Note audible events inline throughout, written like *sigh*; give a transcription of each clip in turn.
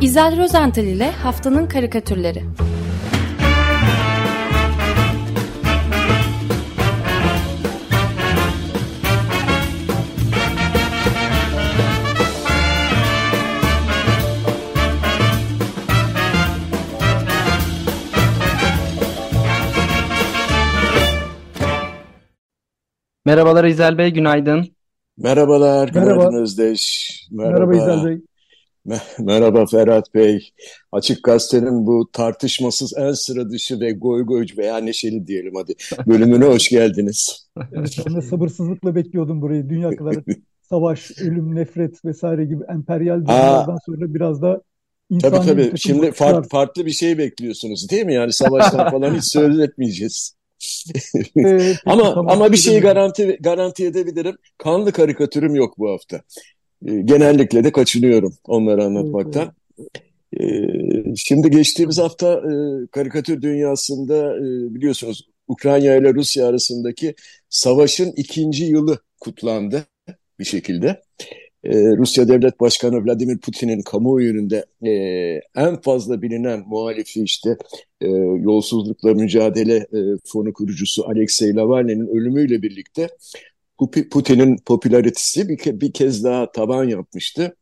İzel Rozental ile Haftanın Karikatürleri Merhabalar İzel Bey, günaydın. Merhabalar, Merhaba. günaydın Özdeş. Merhaba İzel Merhaba, Bey. Me- *laughs* merhaba Ferhat Bey. Açık Gazete'nin bu tartışmasız en sıra dışı ve goy goycu veya neşeli diyelim hadi *laughs* bölümüne hoş geldiniz. Evet, ben de sabırsızlıkla bekliyordum burayı. Dünya kadar *laughs* savaş, ölüm, nefret vesaire gibi emperyal durumlardan sonra biraz da tabii insani tabii. takım Şimdi bakışlar. farklı, farklı bir şey bekliyorsunuz değil mi? Yani savaştan falan hiç söz etmeyeceğiz. Ee, Ama tamam ama bir şeyi garanti garanti edebilirim. Kanlı karikatürüm yok bu hafta. Ee, Genellikle de kaçınıyorum onları anlatmaktan. Ee, Şimdi geçtiğimiz hafta e, karikatür dünyasında e, biliyorsunuz Ukrayna ile Rusya arasındaki savaşın ikinci yılı kutlandı bir şekilde. Rusya Devlet Başkanı Vladimir Putin'in kamuoyu önünde e, en fazla bilinen muhalifi işte e, yolsuzlukla mücadele e, fonu kurucusu Alexei Navalny'nin ölümüyle birlikte Putin'in popülaritesi bir, ke- bir kez daha tavan yapmıştı.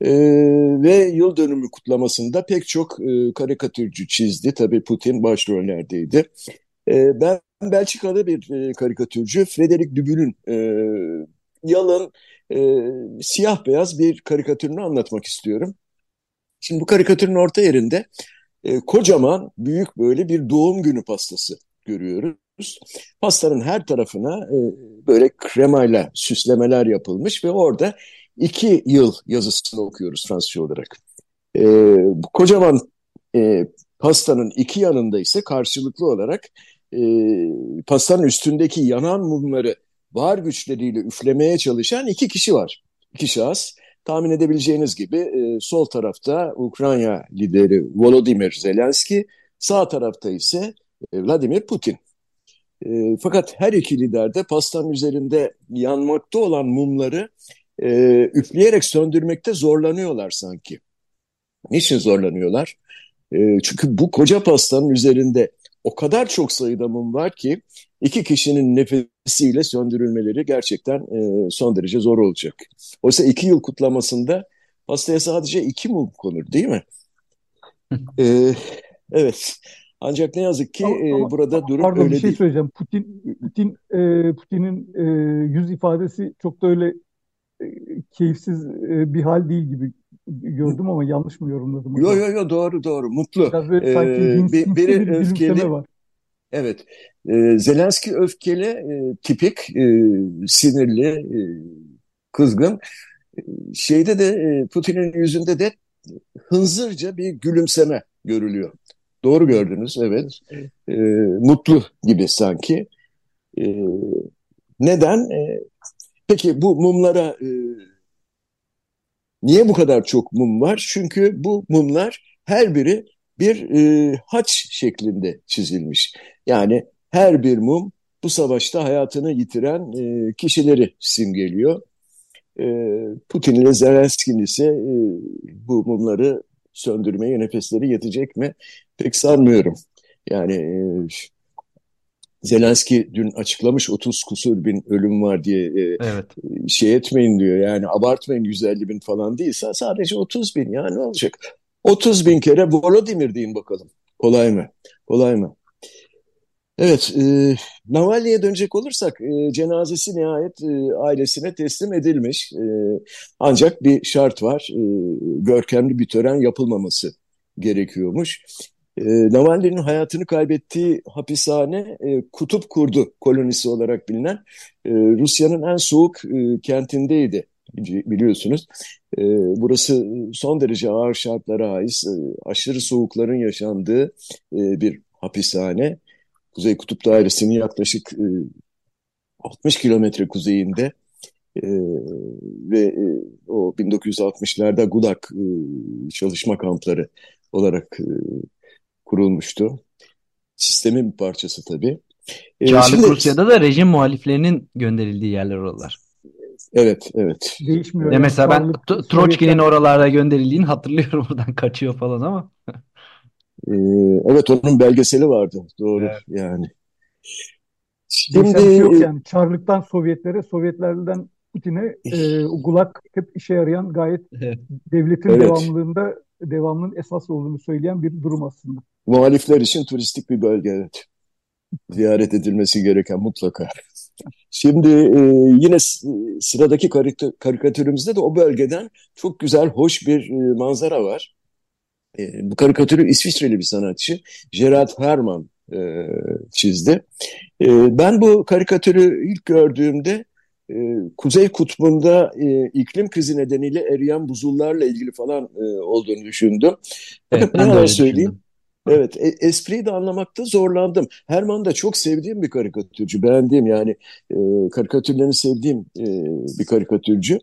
Ee, ve yıl dönümü kutlamasında pek çok e, karikatürcü çizdi. Tabii Putin başrollerdeydi. Ee, ben Belçikalı bir e, karikatürcü Frederick Dubun'un e, yalın e, siyah beyaz bir karikatürünü anlatmak istiyorum. Şimdi bu karikatürün orta yerinde e, kocaman büyük böyle bir doğum günü pastası görüyoruz. Pastanın her tarafına e, böyle kremayla süslemeler yapılmış ve orada iki yıl yazısını okuyoruz Fransızca olarak. E, bu kocaman e, pastanın iki yanında ise karşılıklı olarak e, pastanın üstündeki yanan mumları var güçleriyle üflemeye çalışan iki kişi var. İki şahıs. Tahmin edebileceğiniz gibi e, sol tarafta Ukrayna lideri Volodymyr Zelenski, sağ tarafta ise e, Vladimir Putin. E, fakat her iki lider de pastanın üzerinde yanmakta olan mumları e, üfleyerek söndürmekte zorlanıyorlar sanki. Niçin zorlanıyorlar? E, çünkü bu koca pastanın üzerinde o kadar çok sayıda mum var ki iki kişinin nefesiyle söndürülmeleri gerçekten e, son derece zor olacak. Oysa iki yıl kutlamasında pastaya sadece iki mum konur değil mi? *laughs* E, evet. Ancak ne yazık ki Ama, e, ama, burada ama durum pardon bir öyle şey değil. söyleyeceğim. Putin Putin e, Putin'in e, yüz ifadesi çok da öyle e, keyifsiz e, bir hal değil gibi gördüm ama yanlış mı yorumladım Yo acaba? yo yo doğru doğru mutlu. Biraz böyle E, sanki bir- biri bir öfkeli, var. Evet, e, Zelenski öfkeli, e, tipik, e, sinirli, e, kızgın. Şeyde de e, Putin'in yüzünde de hınzırca bir gülümseme görülüyor. Doğru gördünüz, evet. E, mutlu gibi sanki. E, neden? E, peki bu mumlara e, niye bu kadar çok mum var? Çünkü bu mumlar her biri bir e, haç şeklinde çizilmiş. Yani her bir mum bu savaşta hayatını yitiren e, kişileri simgeliyor. E, Putin ile Zelenski'nin ise e, bu mumları söndürmeye nefesleri yetecek mi? Pek sanmıyorum. Yani e, Zelenski dün açıklamış 30 kusur bin ölüm var diye e, Evet. şey etmeyin diyor. Yani abartmayın 150 bin falan değilse sadece 30 bin ya ne olacak? 30 bin kere Volodymyr deyin bakalım. Kolay mı? Kolay mı? Evet, e, Navalny'e dönecek olursak e, cenazesi nihayet e, ailesine teslim edilmiş. E, ancak bir şart var, e, görkemli bir tören yapılmaması gerekiyormuş. E, Navalny'nin hayatını kaybettiği hapishane e, Kutup Kurdu kolonisi olarak bilinen e, Rusya'nın en soğuk e, kentindeydi bili- biliyorsunuz. E, burası son derece ağır şartlara ait, e, aşırı soğukların yaşandığı e, bir hapishane. Kuzey Kutup Dairesi'nin yaklaşık e, 60 kilometre kuzeyinde e, ve e, o 1960'larda Gulag e, çalışma kampları olarak e, kurulmuştu. Sistemin bir parçası tabii. E, şimdi Rusya'da da rejim muhaliflerinin gönderildiği yerler oralar. Evet, evet. Değişmiyor. Yani. mesela ben Çarlık, Troçki'nin oralarda gönderildiğini hatırlıyorum *laughs* oradan kaçıyor falan ama. Ee, evet onun belgeseli vardı. Doğru Evet. yani. Bir şey yok Şimdi yani. Çarlıktan Sovyetlere, Sovyetlerden Putin'e e, Gulag hep işe yarayan gayet devletin Evet. devamlılığında devamının esas olduğunu söyleyen bir durum aslında. muhalifler için turistik bir bölge evet. Ziyaret edilmesi gereken mutlaka. Şimdi e, yine sıradaki karika- karikatürümüzde de o bölgeden çok güzel, hoş bir e, manzara var. E, bu karikatürü İsviçreli bir sanatçı Gerard Hermann e, çizdi. E, ben bu karikatürü ilk gördüğümde e, Kuzey Kutbu'nda e, iklim krizi nedeniyle eriyen buzullarla ilgili falan e, olduğunu düşündüm. Evet, ben de söyleyeyim, düşündüm. Evet, e- espriyi de anlamakta zorlandım. Herman da çok sevdiğim bir karikatürcü, beğendiğim yani e, karikatürlerini sevdiğim e, bir karikatürcü.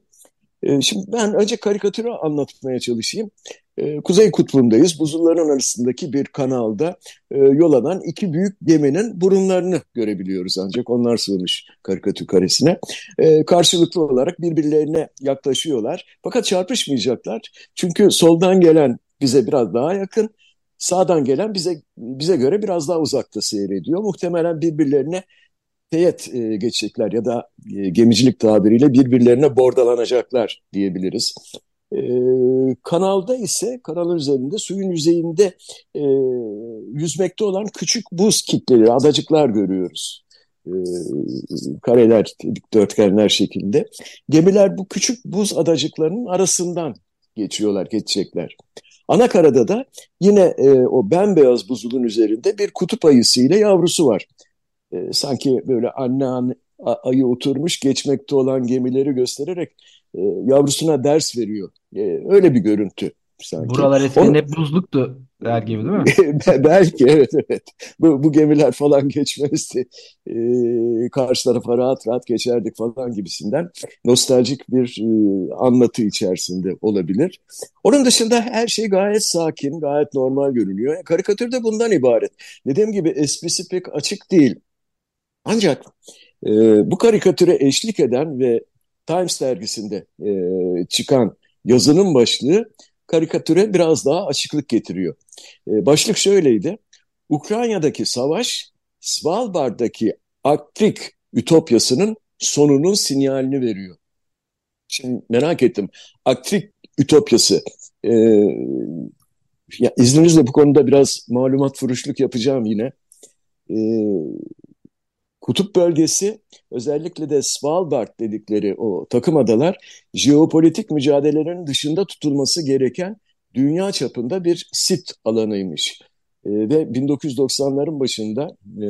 E, şimdi ben önce karikatürü anlatmaya çalışayım. E, Kuzey Kutbu'ndayız. Buzulların arasındaki bir kanalda e, yol alan iki büyük geminin burunlarını görebiliyoruz ancak onlar sığmış karikatür karesine. E, karşılıklı olarak birbirlerine yaklaşıyorlar. Fakat çarpışmayacaklar. Çünkü soldan gelen bize biraz daha yakın, sağdan gelen bize bize göre biraz daha uzakta seyrediyor. Muhtemelen birbirlerine teyit e, geçecekler ya da e, gemicilik tabiriyle birbirlerine bordalanacaklar diyebiliriz. E, kanalda ise kanalın üzerinde suyun yüzeyinde e, yüzmekte olan küçük buz kitleri, adacıklar görüyoruz. E, kareler, dikdörtgenler şeklinde. Gemiler bu küçük buz adacıklarının arasından geçiyorlar, geçecekler. Ana karada da yine e, o bembeyaz buzulun üzerinde bir kutup ayısı ile yavrusu var. E, sanki böyle anne ayı oturmuş geçmekte olan gemileri göstererek e, yavrusuna ders veriyor. E, öyle bir görüntü sanki. Buralar eskiden hep buzluktu der gibi değil mi? *laughs* Be- Belki evet evet. Bu, bu gemiler falan *laughs* geçmezdi. Ee, karşı tarafa rahat rahat geçerdik falan gibisinden. Nostaljik bir e, anlatı içerisinde olabilir. Onun dışında her şey gayet sakin, gayet normal görünüyor. Karikatür de bundan ibaret. Dediğim gibi esprisi pek açık değil. Ancak e, bu karikatüre eşlik eden ve Times dergisinde e, çıkan yazının başlığı karikatüre biraz daha açıklık getiriyor. E, başlık şöyleydi. Ukrayna'daki savaş Svalbard'daki Arktik ütopyasının sonunun sinyalini veriyor. Şimdi merak ettim. Arktik ütopyası. E, ya izninizle bu konuda biraz malumat furuşluk yapacağım yine. E, kutup bölgesi özellikle de Svalbard dedikleri o takım adalar jeopolitik mücadelelerin dışında tutulması gereken dünya çapında bir sit alanıymış. E, ve 1990'ların başında e,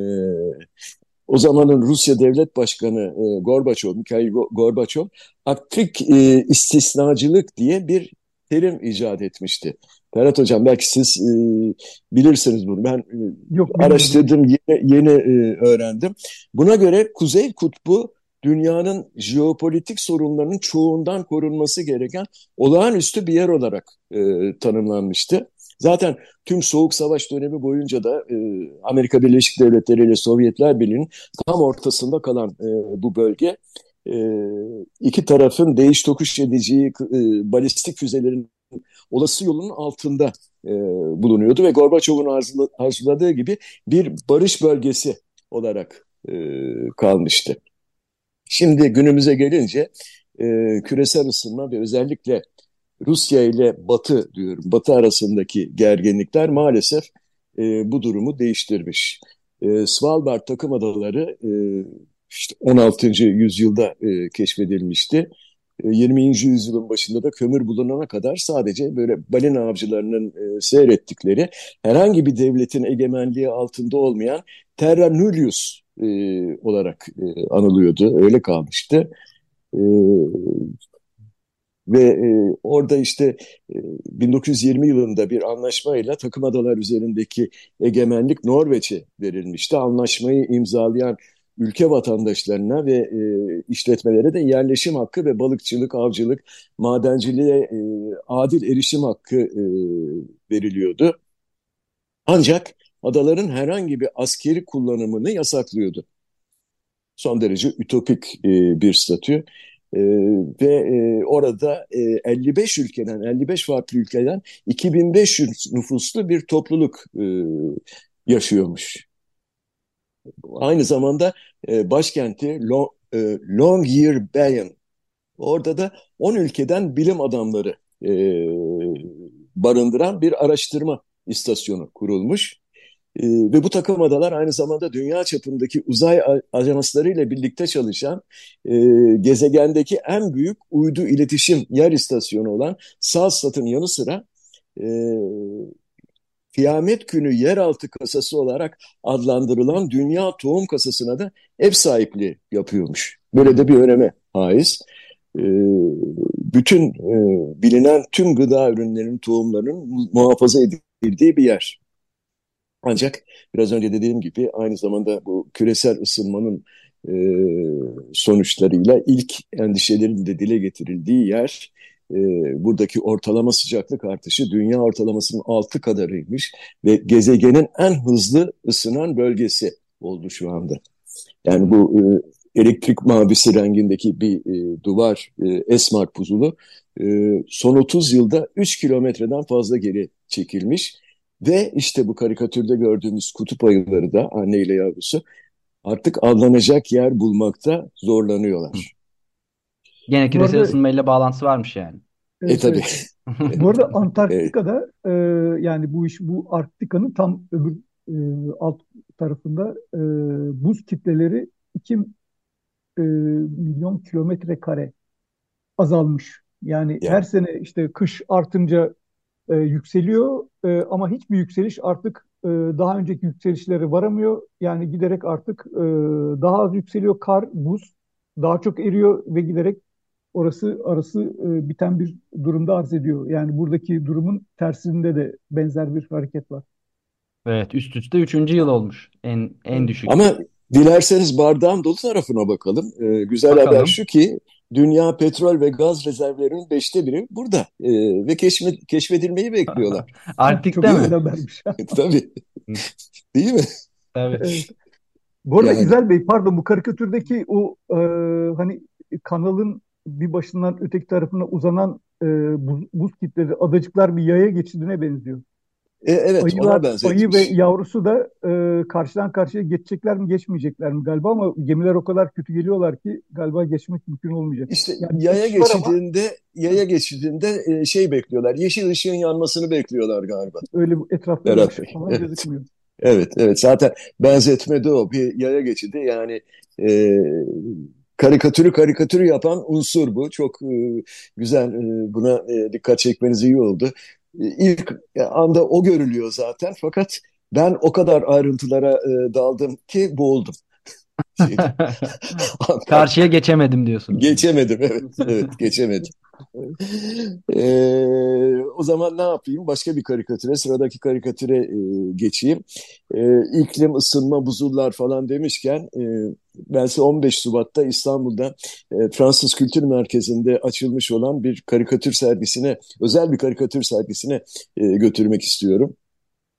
o zamanın Rusya Devlet Başkanı e, Gorbaçov, Mikhail Go- Gorbaçov, Arktik e, istisnacılık diye bir terim icat etmişti. Ferhat Hocam belki siz e, bilirsiniz bunu. Ben e, Yok araştırdım, yeni, yeni e, öğrendim. Buna göre Kuzey Kutbu dünyanın jeopolitik sorunlarının çoğundan korunması gereken olağanüstü bir yer olarak e, tanımlanmıştı. Zaten tüm Soğuk Savaş dönemi boyunca da e, Amerika Birleşik Devletleri ile Sovyetler Birliği'nin tam ortasında kalan e, bu bölge e, iki tarafın değiş tokuş edeceği e, balistik füzelerin olası yolunun altında e, bulunuyordu ve Gorbaçov'un arzula- arzuladığı gibi bir barış bölgesi olarak e, kalmıştı. Şimdi günümüze gelince e, küresel ısınma ve özellikle Rusya ile Batı diyorum, Batı arasındaki gerginlikler maalesef e, bu durumu değiştirmiş. E, Svalbard takım adaları e, işte 16. yüzyılda e, keşfedilmişti. E, 20. yüzyılın başında da kömür bulunana kadar sadece böyle balina avcılarının e, seyrettikleri herhangi bir devletin egemenliği altında olmayan Terra Nullius e, olarak e, anılıyordu. Öyle kalmıştı. E, ve e, orada işte e, 1920 yılında bir anlaşmayla takım adalar üzerindeki egemenlik Norveç'e verilmişti. Anlaşmayı imzalayan ülke vatandaşlarına ve e, işletmelere de yerleşim hakkı ve balıkçılık, avcılık, madenciliğe e, adil erişim hakkı e, veriliyordu. Ancak adaların herhangi bir askeri kullanımını yasaklıyordu. Son derece ütopik e, bir statü. E, ve e, orada e, 55 ülkeden, 55 farklı ülkeden 2500 nüfuslu bir topluluk e, yaşıyormuş. Aynı zamanda e, başkenti Long, e, Longyearbyen. Orada da 10 ülkeden bilim adamları e, barındıran bir araştırma istasyonu kurulmuş. E, ve bu takım adalar aynı zamanda dünya çapındaki uzay ajansları ile birlikte çalışan e, gezegendeki en büyük uydu iletişim yer istasyonu olan SALSAT'ın yanı sıra e, Kıyamet Günü Yeraltı Kasası olarak adlandırılan Dünya Tohum Kasası'na da ev sahipliği yapıyormuş. Böyle de bir öneme haiz. E, bütün e, bilinen tüm gıda ürünlerinin tohumlarının muhafaza edildiği bir yer. Ancak biraz önce dediğim gibi aynı zamanda bu küresel ısınmanın e, sonuçlarıyla ilk endişelerin de dile getirildiği yer e, buradaki ortalama sıcaklık artışı dünya ortalamasının altı kadarıymış ve gezegenin en hızlı ısınan bölgesi oldu şu anda. Yani bu e, elektrik mavisi rengindeki bir e, duvar e, Esmar puzulu e, son 30 yılda 3 kilometreden fazla geri çekilmiş ve işte bu karikatürde gördüğümüz kutup ayıları da anne ile yavrusu artık avlanacak yer bulmakta zorlanıyorlar. Gene küresel arada, ısınmayla bağlantısı varmış yani. Evet, e tabii. Evet. *laughs* bu arada Antarktika'da e, yani bu iş bu Arktika'nın tam öbür e, alt tarafında e, buz kitleleri 2 e, milyon kilometre kare azalmış. Yani her sene işte kış artınca e, yükseliyor e, ama hiçbir yükseliş artık e, daha önceki yükselişlere varamıyor. Yani giderek artık e, daha az yükseliyor kar, buz daha çok eriyor ve giderek orası arası e, biten bir durumda arz ediyor. Yani buradaki durumun tersinde de benzer bir hareket var. Evet üst üste üçüncü yıl olmuş en en düşük. Ama dilerseniz bardağın dolu tarafına bakalım. Ee, güzel bakalım. haber şu ki dünya petrol ve gaz rezervlerinin beşte biri burada ee, ve keşfet, keşfedilmeyi bekliyorlar. *laughs* Arktik'te mi? Habermiş. *laughs* Tabii. Değil mi? Tabii. Evet. Bu arada yani... İzel Bey pardon bu karikatürdeki o e, hani kanalın bir başından öteki tarafına uzanan e, buz, buz kitleri, adacıklar bir yaya geçidine benziyor. E, evet Ayılar, ona Ayı ve yavrusu da e, karşıdan karşıya geçecekler mi geçmeyecekler mi galiba ama gemiler o kadar kötü geliyorlar ki galiba geçmek mümkün olmayacak. İşte yani yaya geçidinde ama, yaya geçidinde e, şey bekliyorlar. Yeşil ışığın yanmasını bekliyorlar galiba. Öyle etrafta evet. gözükmüyor. Evet, evet. Zaten benzetme de o. Bir yaya geçidi yani e, karikatürü karikatürü yapan unsur bu. Çok e, güzel e, buna e, dikkat çekmeniz iyi oldu. E, ilk anda o görülüyor zaten fakat ben o kadar ayrıntılara e, daldım ki boğuldum. *laughs* *laughs* Karşıya geçemedim diyorsun. Geçemedim evet. *laughs* Evet geçemedim. Ee, o zaman ne yapayım? Başka bir karikatüre, sıradaki karikatüre e, geçeyim. E, iklim, ısınma, buzullar falan demişken e, ben size 15 Şubat'ta İstanbul'da e, Fransız Kültür Merkezi'nde açılmış olan bir karikatür sergisine, özel bir karikatür sergisine e, götürmek istiyorum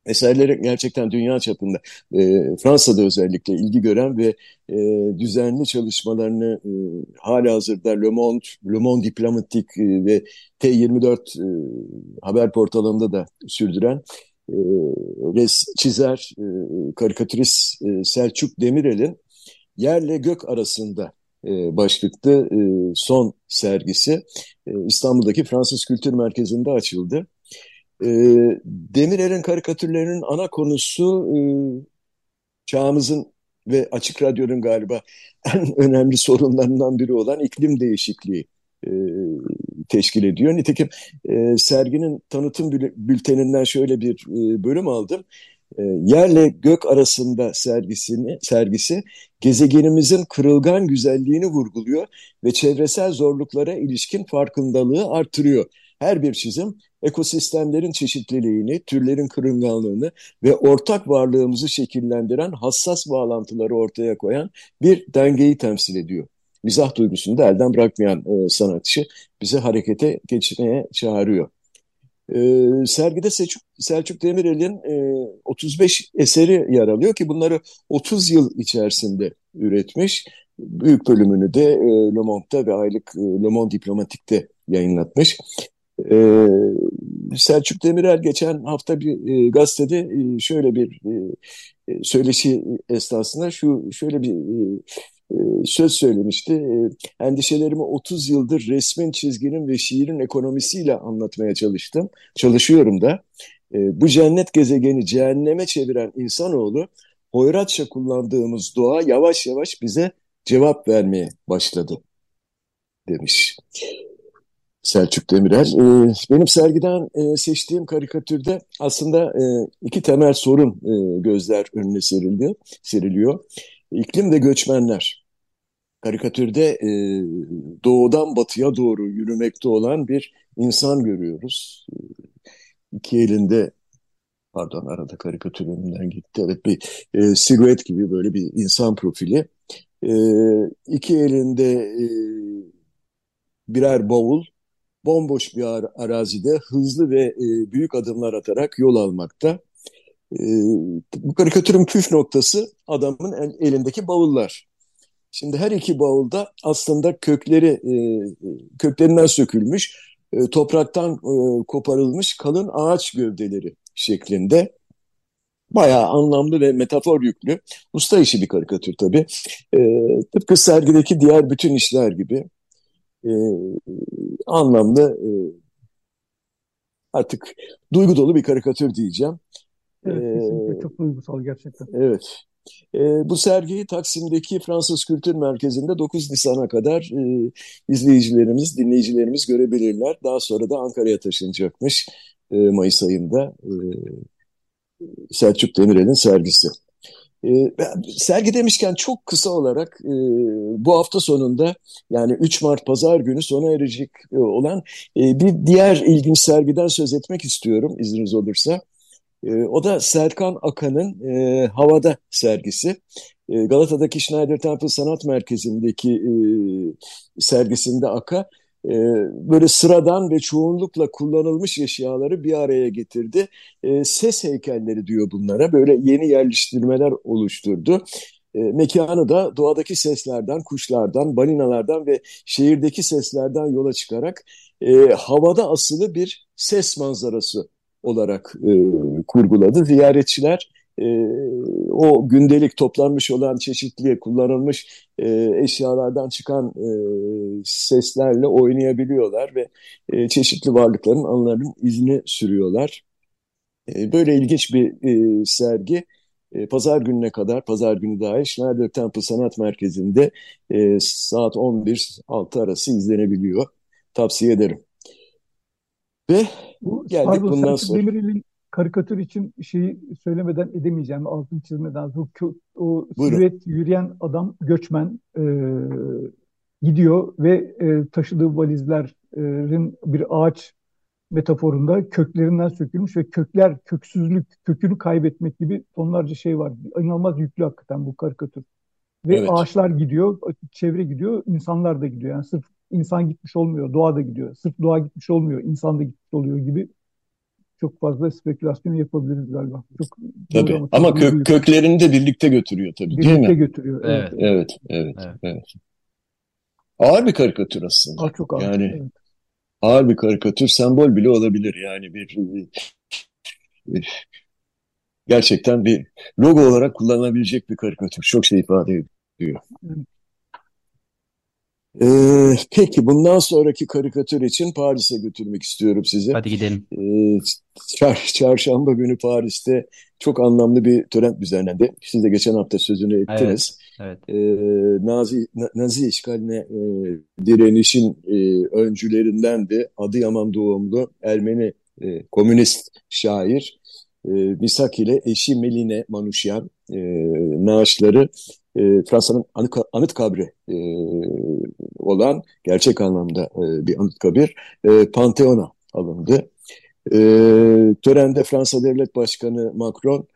eserleri gerçekten dünya çapında e, Fransa'da özellikle ilgi gören ve e, düzenli çalışmalarını e, hala hazırda Le Monde, Le Monde Diplomatique e, ve T24 e, haber portalında da sürdüren e, res, çizer, e, karikatürist e, Selçuk Demirel'in Yerle Gök arasında e, başlıklı e, son sergisi e, İstanbul'daki Fransız Kültür Merkezi'nde açıldı. E, Demirel'in karikatürlerinin ana konusu e, çağımızın ve Açık Radyo'nun galiba *laughs* en önemli sorunlarından biri olan iklim değişikliği e, teşkil ediyor. Nitekim e, serginin tanıtım bülteninden şöyle bir e, bölüm aldım. E, yerle gök arasında sergisini, sergisi gezegenimizin kırılgan güzelliğini vurguluyor ve çevresel zorluklara ilişkin farkındalığı artırıyor. Her bir çizim ekosistemlerin çeşitliliğini, türlerin kırılganlığını ve ortak varlığımızı şekillendiren hassas bağlantıları ortaya koyan bir dengeyi temsil ediyor. Mizah duygusunu da elden bırakmayan e, sanatçı bizi harekete geçmeye çağırıyor. E, sergide Selçuk, Selçuk Demirel'in e, 35 eseri yer alıyor ki bunları 30 yıl içerisinde üretmiş. büyük bölümünü de e, Le Monde'da ve aylık e, Le Monde Diplomatik'te yayınlatmış. E, Selçuk Demirel geçen hafta bir e, gazetede e, şöyle bir e, söyleşi esnasında şu şöyle bir söz söylemişti. Endişelerimi 30 yıldır resmin, çizginin ve şiirin ekonomisiyle anlatmaya çalıştım. Çalışıyorum da. Bu cennet gezegeni cehenneme çeviren insanoğlu hoyratça kullandığımız doğa yavaş yavaş bize cevap vermeye başladı demiş. Selçuk Demirel. Benim sergiden seçtiğim karikatürde aslında iki temel sorun gözler önüne serildi, seriliyor. İklim ve göçmenler. Karikatürde e, doğudan batıya doğru yürümekte olan bir insan görüyoruz. E, iki elinde pardon arada karikatür önünden gitti. Evet bir e, silüet gibi böyle bir insan profili. E, iki elinde e, birer bavul bomboş bir ar arazide hızlı ve e, büyük adımlar atarak yol almakta. E, bu karikatürün püf noktası adamın el, elindeki bavullar. Şimdi her iki bavulda aslında kökleri e, köklerinden sökülmüş, e, topraktan e, koparılmış kalın ağaç gövdeleri şeklinde. Bayağı anlamlı ve metafor yüklü. Usta işi bir karikatür tabii. E, tıpkı sergideki diğer bütün işler gibi. E, anlamlı e, artık duygu dolu bir karikatür diyeceğim. Evet, kesinlikle çok duygusal gerçekten. Evet. E, bu sergiyi Taksim'deki Fransız Kültür Merkezi'nde 9 Nisan'a kadar e, izleyicilerimiz, dinleyicilerimiz görebilirler. Daha sonra da Ankara'ya taşınacakmış e, Mayıs ayında e, Selçuk Demirel'in sergisi. E, sergi demişken çok kısa olarak e, bu hafta sonunda yani 3 Mart Pazar günü sona erecek e, olan e, bir diğer ilginç sergiden söz etmek istiyorum izniniz olursa. E, o da Serkan Akan'ın e, Havada sergisi. E, Galata'daki Schneider Temple Sanat Merkezi'ndeki e, sergisinde Aka e, böyle sıradan ve çoğunlukla kullanılmış eşyaları bir araya getirdi. E, ses heykelleri diyor bunlara. Böyle yeni yerleştirmeler oluşturdu. E, mekanı da doğadaki seslerden, kuşlardan, balinalardan ve şehirdeki seslerden yola çıkarak e, havada asılı bir ses manzarası olarak e, kurguladı. Ziyaretçiler o gündelik toplanmış olan çeşitli kullanılmış e, eşyalardan çıkan e, seslerle oynayabiliyorlar ve e, çeşitli varlıkların anılarının izini sürüyorlar. E, böyle ilginç bir e, sergi. E, pazar gününe kadar, pazar günü dahil Schneider Temple Sanat Merkezi'nde e, saat 11-6 arası izlenebiliyor. Tavsiye ederim. Ve bu, geldik pardon, bundan sonra. Demirel'in karikatür için şeyi söylemeden edemeyeceğim, altını çizmeden. O, o silüet yürüyen adam göçmen e, gidiyor ve e, taşıdığı valizlerin bir ağaç metaforunda köklerinden sökülmüş ve kökler, köksüzlük, kökünü kaybetmek gibi tonlarca şey var. İnanılmaz yüklü hakikaten bu karikatür. Ve evet. ağaçlar gidiyor, çevre gidiyor, insanlar da gidiyor. Yani sırf insan gitmiş olmuyor, doğa da gidiyor. Sırf doğa gitmiş olmuyor, insan da gitmiş oluyor gibi çok fazla spekülasyon yapabiliriz galiba. Çok tabii ama, ama kök, köklerini de birlikte götürüyor tabii birlikte değil mi? Birlikte götürüyor. Evet. Evet, evet, evet. evet. Ağır bir karikatür aslında. Aa, çok ağır. Yani evet. ağır bir karikatür sembol bile olabilir. Yani bir, bir gerçekten bir logo olarak kullanılabilecek bir karikatür. Çok şey ifade ediyor. Evet. Ee, peki bundan sonraki karikatür için Paris'e götürmek istiyorum sizi. Hadi gidelim. Ee, çar çarşamba günü Paris'te çok anlamlı bir tören düzenlendi. Siz de geçen hafta sözünü ettiniz. Evet, evet. Ee, Nazi, Nazi işgaline e, direnişin e, öncülerindendi. Adıyaman doğumlu Ermeni e, komünist şair e, Misak ile eşi Meline Manuşyan e, naaşları e, Fransa'nın anıt, anıt kabri e, olan gerçek anlamda e, bir anıt kabir e, Pantheon'a alındı. E, törende Fransa Devlet Başkanı Macron,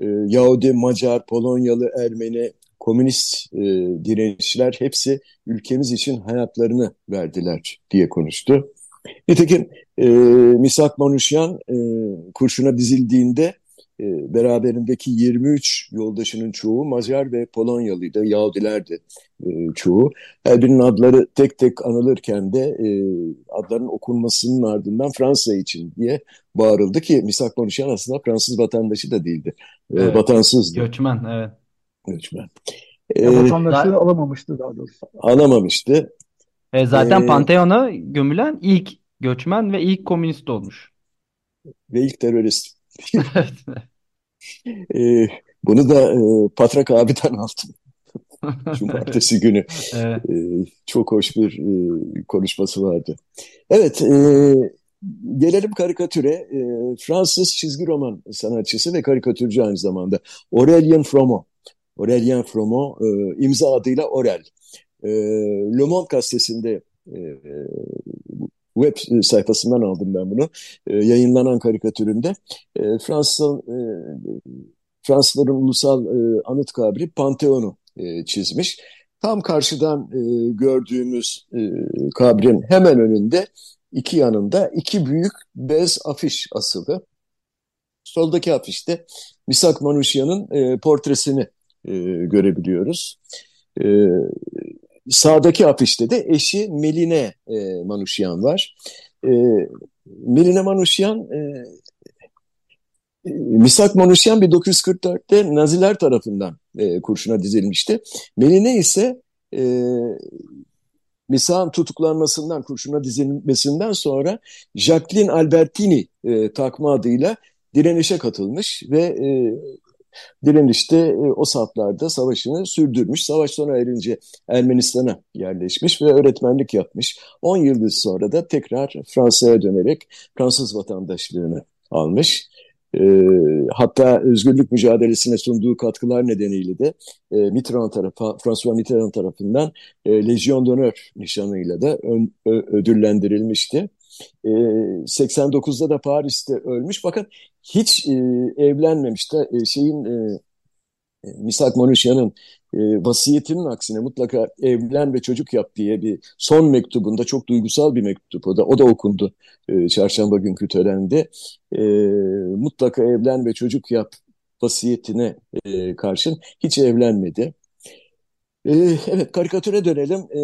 e, Yahudi, Macar, Polonyalı, Ermeni, komünist e, direnişçiler hepsi ülkemiz için hayatlarını verdiler diye konuştu. Nitekim e, Misak Manuşyan e, kurşuna dizildiğinde E, beraberindeki 23 yoldaşının çoğu Macar ve Polonyalıydı, Yahudilerdi e, çoğu. Her birinin adları tek tek anılırken de e, adların okunmasının ardından Fransa için diye bağırıldı ki Misak konuşan aslında Fransız vatandaşı da değildi. E, Evet. vatansızdı. Göçmen, evet. Göçmen. E, vatandaşlığı alamamıştı daha doğrusu. alamamıştı. E, zaten E, Pantheon'a gömülen ilk göçmen ve ilk komünist olmuş. ve ilk terörist. Evet. E, bunu da e, Patrak abiden aldım. *laughs* Cumartesi günü. Evet. E, çok hoş bir e, konuşması vardı. Evet, e, gelelim karikatüre. E, Fransız çizgi roman sanatçısı ve karikatürcü aynı zamanda. Aurélien Froment. Aurélien Froment, e, imza adıyla Aurel. E, Le Monde gazetesinde e, web sayfasından aldım ben bunu. E, yayınlanan karikatüründe e, Fransız e, Fransızların ulusal e, anıt kabri Pantheon'u e, çizmiş. Tam karşıdan e, gördüğümüz e, kabrin hemen önünde iki yanında iki büyük bez afiş asılı. Soldaki afişte Misak Manuşyan'ın e, portresini e, görebiliyoruz. E, sağdaki afişte de eşi Meline e, Manuşyan var. E, Meline Manuşyan e, Misak Manuşyan 1944'te Naziler tarafından e, kurşuna dizilmişti. Meline ise e, Misak'ın tutuklanmasından, kurşuna dizilmesinden sonra Jacqueline Albertini e, takma adıyla direnişe katılmış ve e, direnişte e, o saflarda savaşını sürdürmüş. Savaş sona erince Ermenistan'a yerleşmiş ve öğretmenlik yapmış. 10 yıl sonra da tekrar Fransa'ya dönerek Fransız vatandaşlığını almış. E, hatta özgürlük mücadelesine sunduğu katkılar nedeniyle de e, Mitterrand tarafı, François Mitterrand tarafından e, Légion d'honneur nişanıyla da ön, ö, ödüllendirilmişti. E, 89'da da Paris'te ölmüş fakat hiç e, evlenmemiş de e, şeyin e, Misak Manuşyan'ın e, vasiyetinin aksine mutlaka evlen ve çocuk yap diye bir son mektubunda çok duygusal bir mektup o da o da okundu e, çarşamba günkü törende e, mutlaka evlen ve çocuk yap vasiyetine e, karşın hiç evlenmedi. E, evet karikatüre dönelim. E,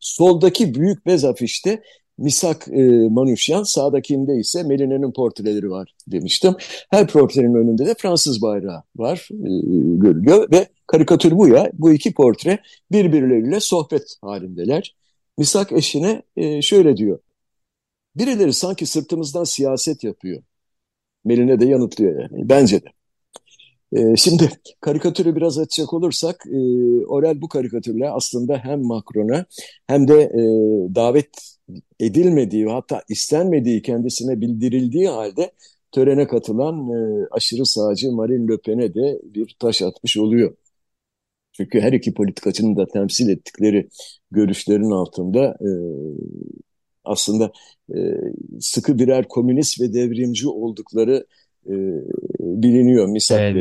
soldaki büyük bez afişte Misak e, Manuşyan, sağdakinde ise Meline'nin portreleri var demiştim. Her portrenin önünde de Fransız bayrağı var, e, görülüyor ve karikatür bu ya. Bu iki portre birbirleriyle sohbet halindeler. Misak eşine e, şöyle diyor. Birileri sanki sırtımızdan siyaset yapıyor. Meline de yanıtlıyor yani. Bence de. E, şimdi karikatürü biraz açacak olursak e, Orel bu karikatürle aslında hem Macron'a hem de e, davet edilmediği hatta istenmediği kendisine bildirildiği halde törene katılan e, aşırı sağcı Marine Le Pen'e de bir taş atmış oluyor. Çünkü her iki politikacının da temsil ettikleri görüşlerin altında e, aslında e, sıkı birer komünist ve devrimci oldukları e, biliniyor. Misak Ee, ve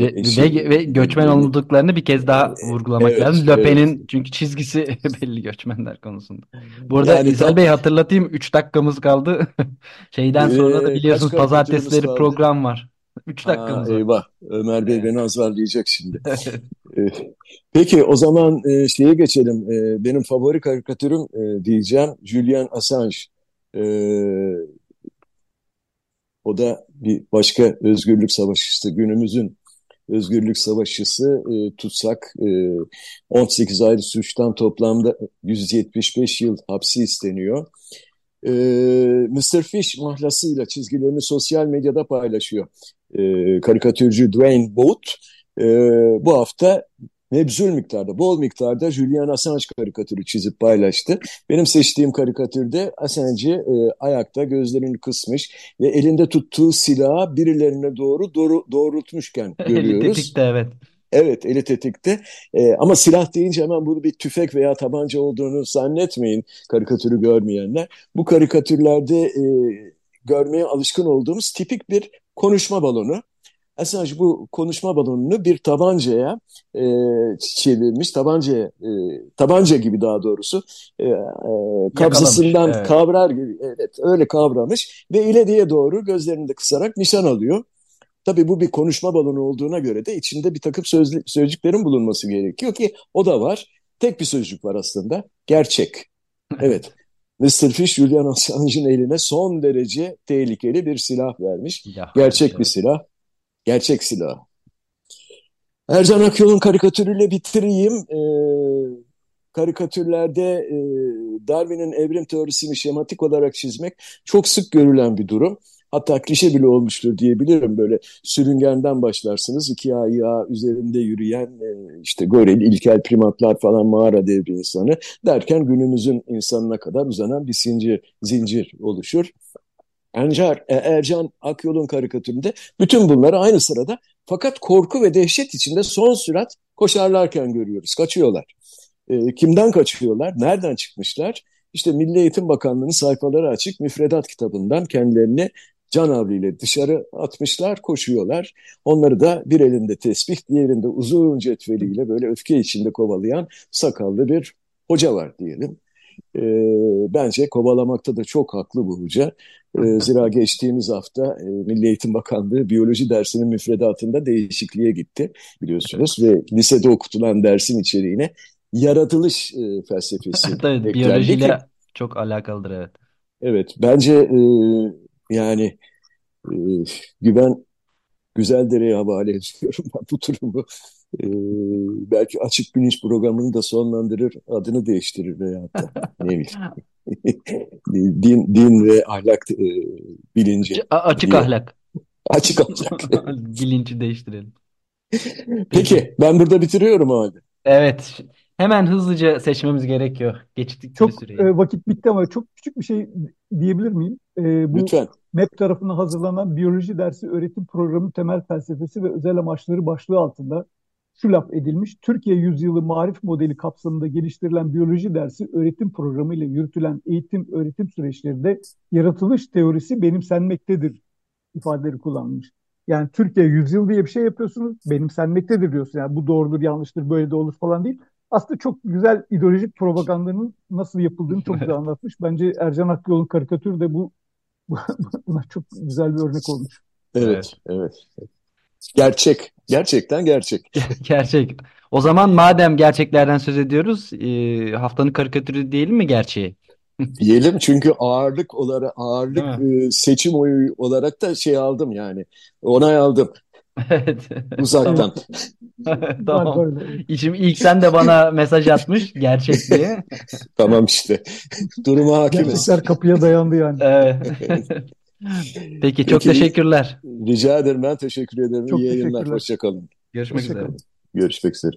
ve, ve, göçmen olduklarını bir kez daha vurgulamak Evet, lazım. evet. Löpen'in çünkü çizgisi *laughs* belli göçmenler konusunda. Burada Yani İzel tam- Bey hatırlatayım 3 dakikamız kaldı. *laughs* Şeyden sonra da Ee, biliyorsunuz pazartesileri kaldı? program var. 3 Aa, dakikamız var. eyvah. Ömer Bey Evet. beni azarlayacak şimdi. *laughs* Ee, Peki o zaman e, şeye geçelim. E, benim favori karikatürüm e, diyeceğim Julian Assange. E, o da bir başka özgürlük savaşçısı. Günümüzün özgürlük savaşçısı e, tutsak e, 18 ayrı suçtan toplamda 175 yıl hapsi isteniyor. E, Mr. Fish mahlasıyla çizgilerini sosyal medyada paylaşıyor. E, karikatürcü Dwayne Boat e, bu hafta mebzul miktarda, bol miktarda Julian Assange karikatürü çizip paylaştı. Benim seçtiğim karikatürde Assange'i e, ayakta gözlerini kısmış ve elinde tuttuğu silahı birilerine doğru, doğru doğrultmuşken *laughs* Eli görüyoruz. tetikte evet. Evet, eli tetikte. Ee, ama silah deyince hemen bunu bir tüfek veya tabanca olduğunu zannetmeyin karikatürü görmeyenler. Bu karikatürlerde e, görmeye alışkın olduğumuz tipik bir konuşma balonu. Assange bu konuşma balonunu bir tabancaya e, çevirmiş, tabancaya, e, tabanca gibi daha doğrusu e, e, kabzasından evet. kavrar gibi, evet öyle kavramış ve ileriye doğru gözlerini de kısarak nişan alıyor. Tabii bu bir konuşma balonu olduğuna göre de içinde bir takım sözlü, sözcüklerin bulunması gerekiyor ki o da var. Tek bir sözcük var aslında. Gerçek. *laughs* Evet. Mr. Fish Julian Assange'ın eline son derece tehlikeli bir silah vermiş. Ya, Gerçek evet. bir silah. Gerçek silah. Ercan Akyol'un karikatürüyle bitireyim. Ee, karikatürlerde e, Darwin'in evrim teorisini şematik olarak çizmek çok sık görülen bir durum. Hatta klişe bile olmuştur diyebilirim. Böyle sürüngenden başlarsınız. iki ayağı üzerinde yürüyen e, işte goril, ilkel primatlar falan mağara devri insanı derken günümüzün insanına kadar uzanan bir zincir, zincir oluşur. Encar, e, Ercan Akyol'un karikatüründe bütün bunları aynı sırada fakat korku ve dehşet içinde son sürat koşarlarken görüyoruz. Kaçıyorlar. E, kimden kaçıyorlar? Nereden çıkmışlar? İşte Milli Eğitim Bakanlığı'nın sayfaları açık müfredat kitabından kendilerini can havliyle dışarı atmışlar, koşuyorlar. Onları da bir elinde tesbih, diğerinde uzun cetveliyle böyle öfke içinde kovalayan sakallı bir hoca var diyelim. E, bence kovalamakta da çok haklı bu hoca. E, zira geçtiğimiz hafta e, Milli Eğitim Bakanlığı biyoloji dersinin müfredatında değişikliğe gitti biliyorsunuz ve lisede okutulan dersin içeriğine yaratılış e, felsefesi *laughs* Tabii biyolojiyle ki çok alakalıdır evet. evet bence e, yani e, güven Güzeldere'ye havale ediyorum ben *laughs* bu durumu. E, belki açık bilinç programını da sonlandırır, adını değiştirir veyahut da *laughs* ne bileyim. *laughs* Din, din ve ahlak e, bilinci A- açık diye. ahlak. Açık ahlak. *laughs* Bilinci değiştirelim. Peki. Peki ben burada bitiriyorum o halde. Evet. Hemen hızlıca seçmemiz gerekiyor. Geçtik Çok süreyi. e, vakit bitti ama çok küçük bir şey diyebilir miyim? E, bu Lütfen. MEP tarafından hazırlanan biyoloji dersi öğretim programı temel felsefesi ve özel amaçları başlığı altında şu laf edilmiş. Türkiye Yüzyılı Marif Modeli kapsamında geliştirilen biyoloji dersi öğretim programı ile yürütülen eğitim öğretim süreçlerinde yaratılış teorisi benimsenmektedir ifadeleri kullanmış. Yani Türkiye yüzyıl diye bir şey yapıyorsunuz, benimsenmektedir diyorsun. Yani bu doğrudur, yanlıştır, böyle de olur falan değil. Aslında çok güzel ideolojik propagandanın nasıl yapıldığını çok güzel anlatmış. Bence Ercan Akyol'un karikatürü de bu *laughs* buna çok güzel bir örnek olmuş. Evet, evet. Gerçek. Gerçekten gerçek. *laughs* Gerçek. O zaman madem gerçeklerden söz ediyoruz, e, haftanın karikatürü değil mi gerçeği? *laughs* Diyelim çünkü ağırlık olarak ağırlık e, seçim oyu olarak da şey aldım yani. Onay aldım Evet. uzaktan. Tamam. *laughs* İçim ilk sen de bana mesaj atmış gerçek diye. Tamam işte. Duruma hakimiz. Gerçekler kapıya dayandı yani. Evet. *laughs* Peki çok Peki, teşekkürler. rica ederim ben teşekkür ederim. Çok İyi yayınlar. teşekkürler. Hoşça kalın. Görüşmek Hoşça üzere. kalın. Görüşmek üzere.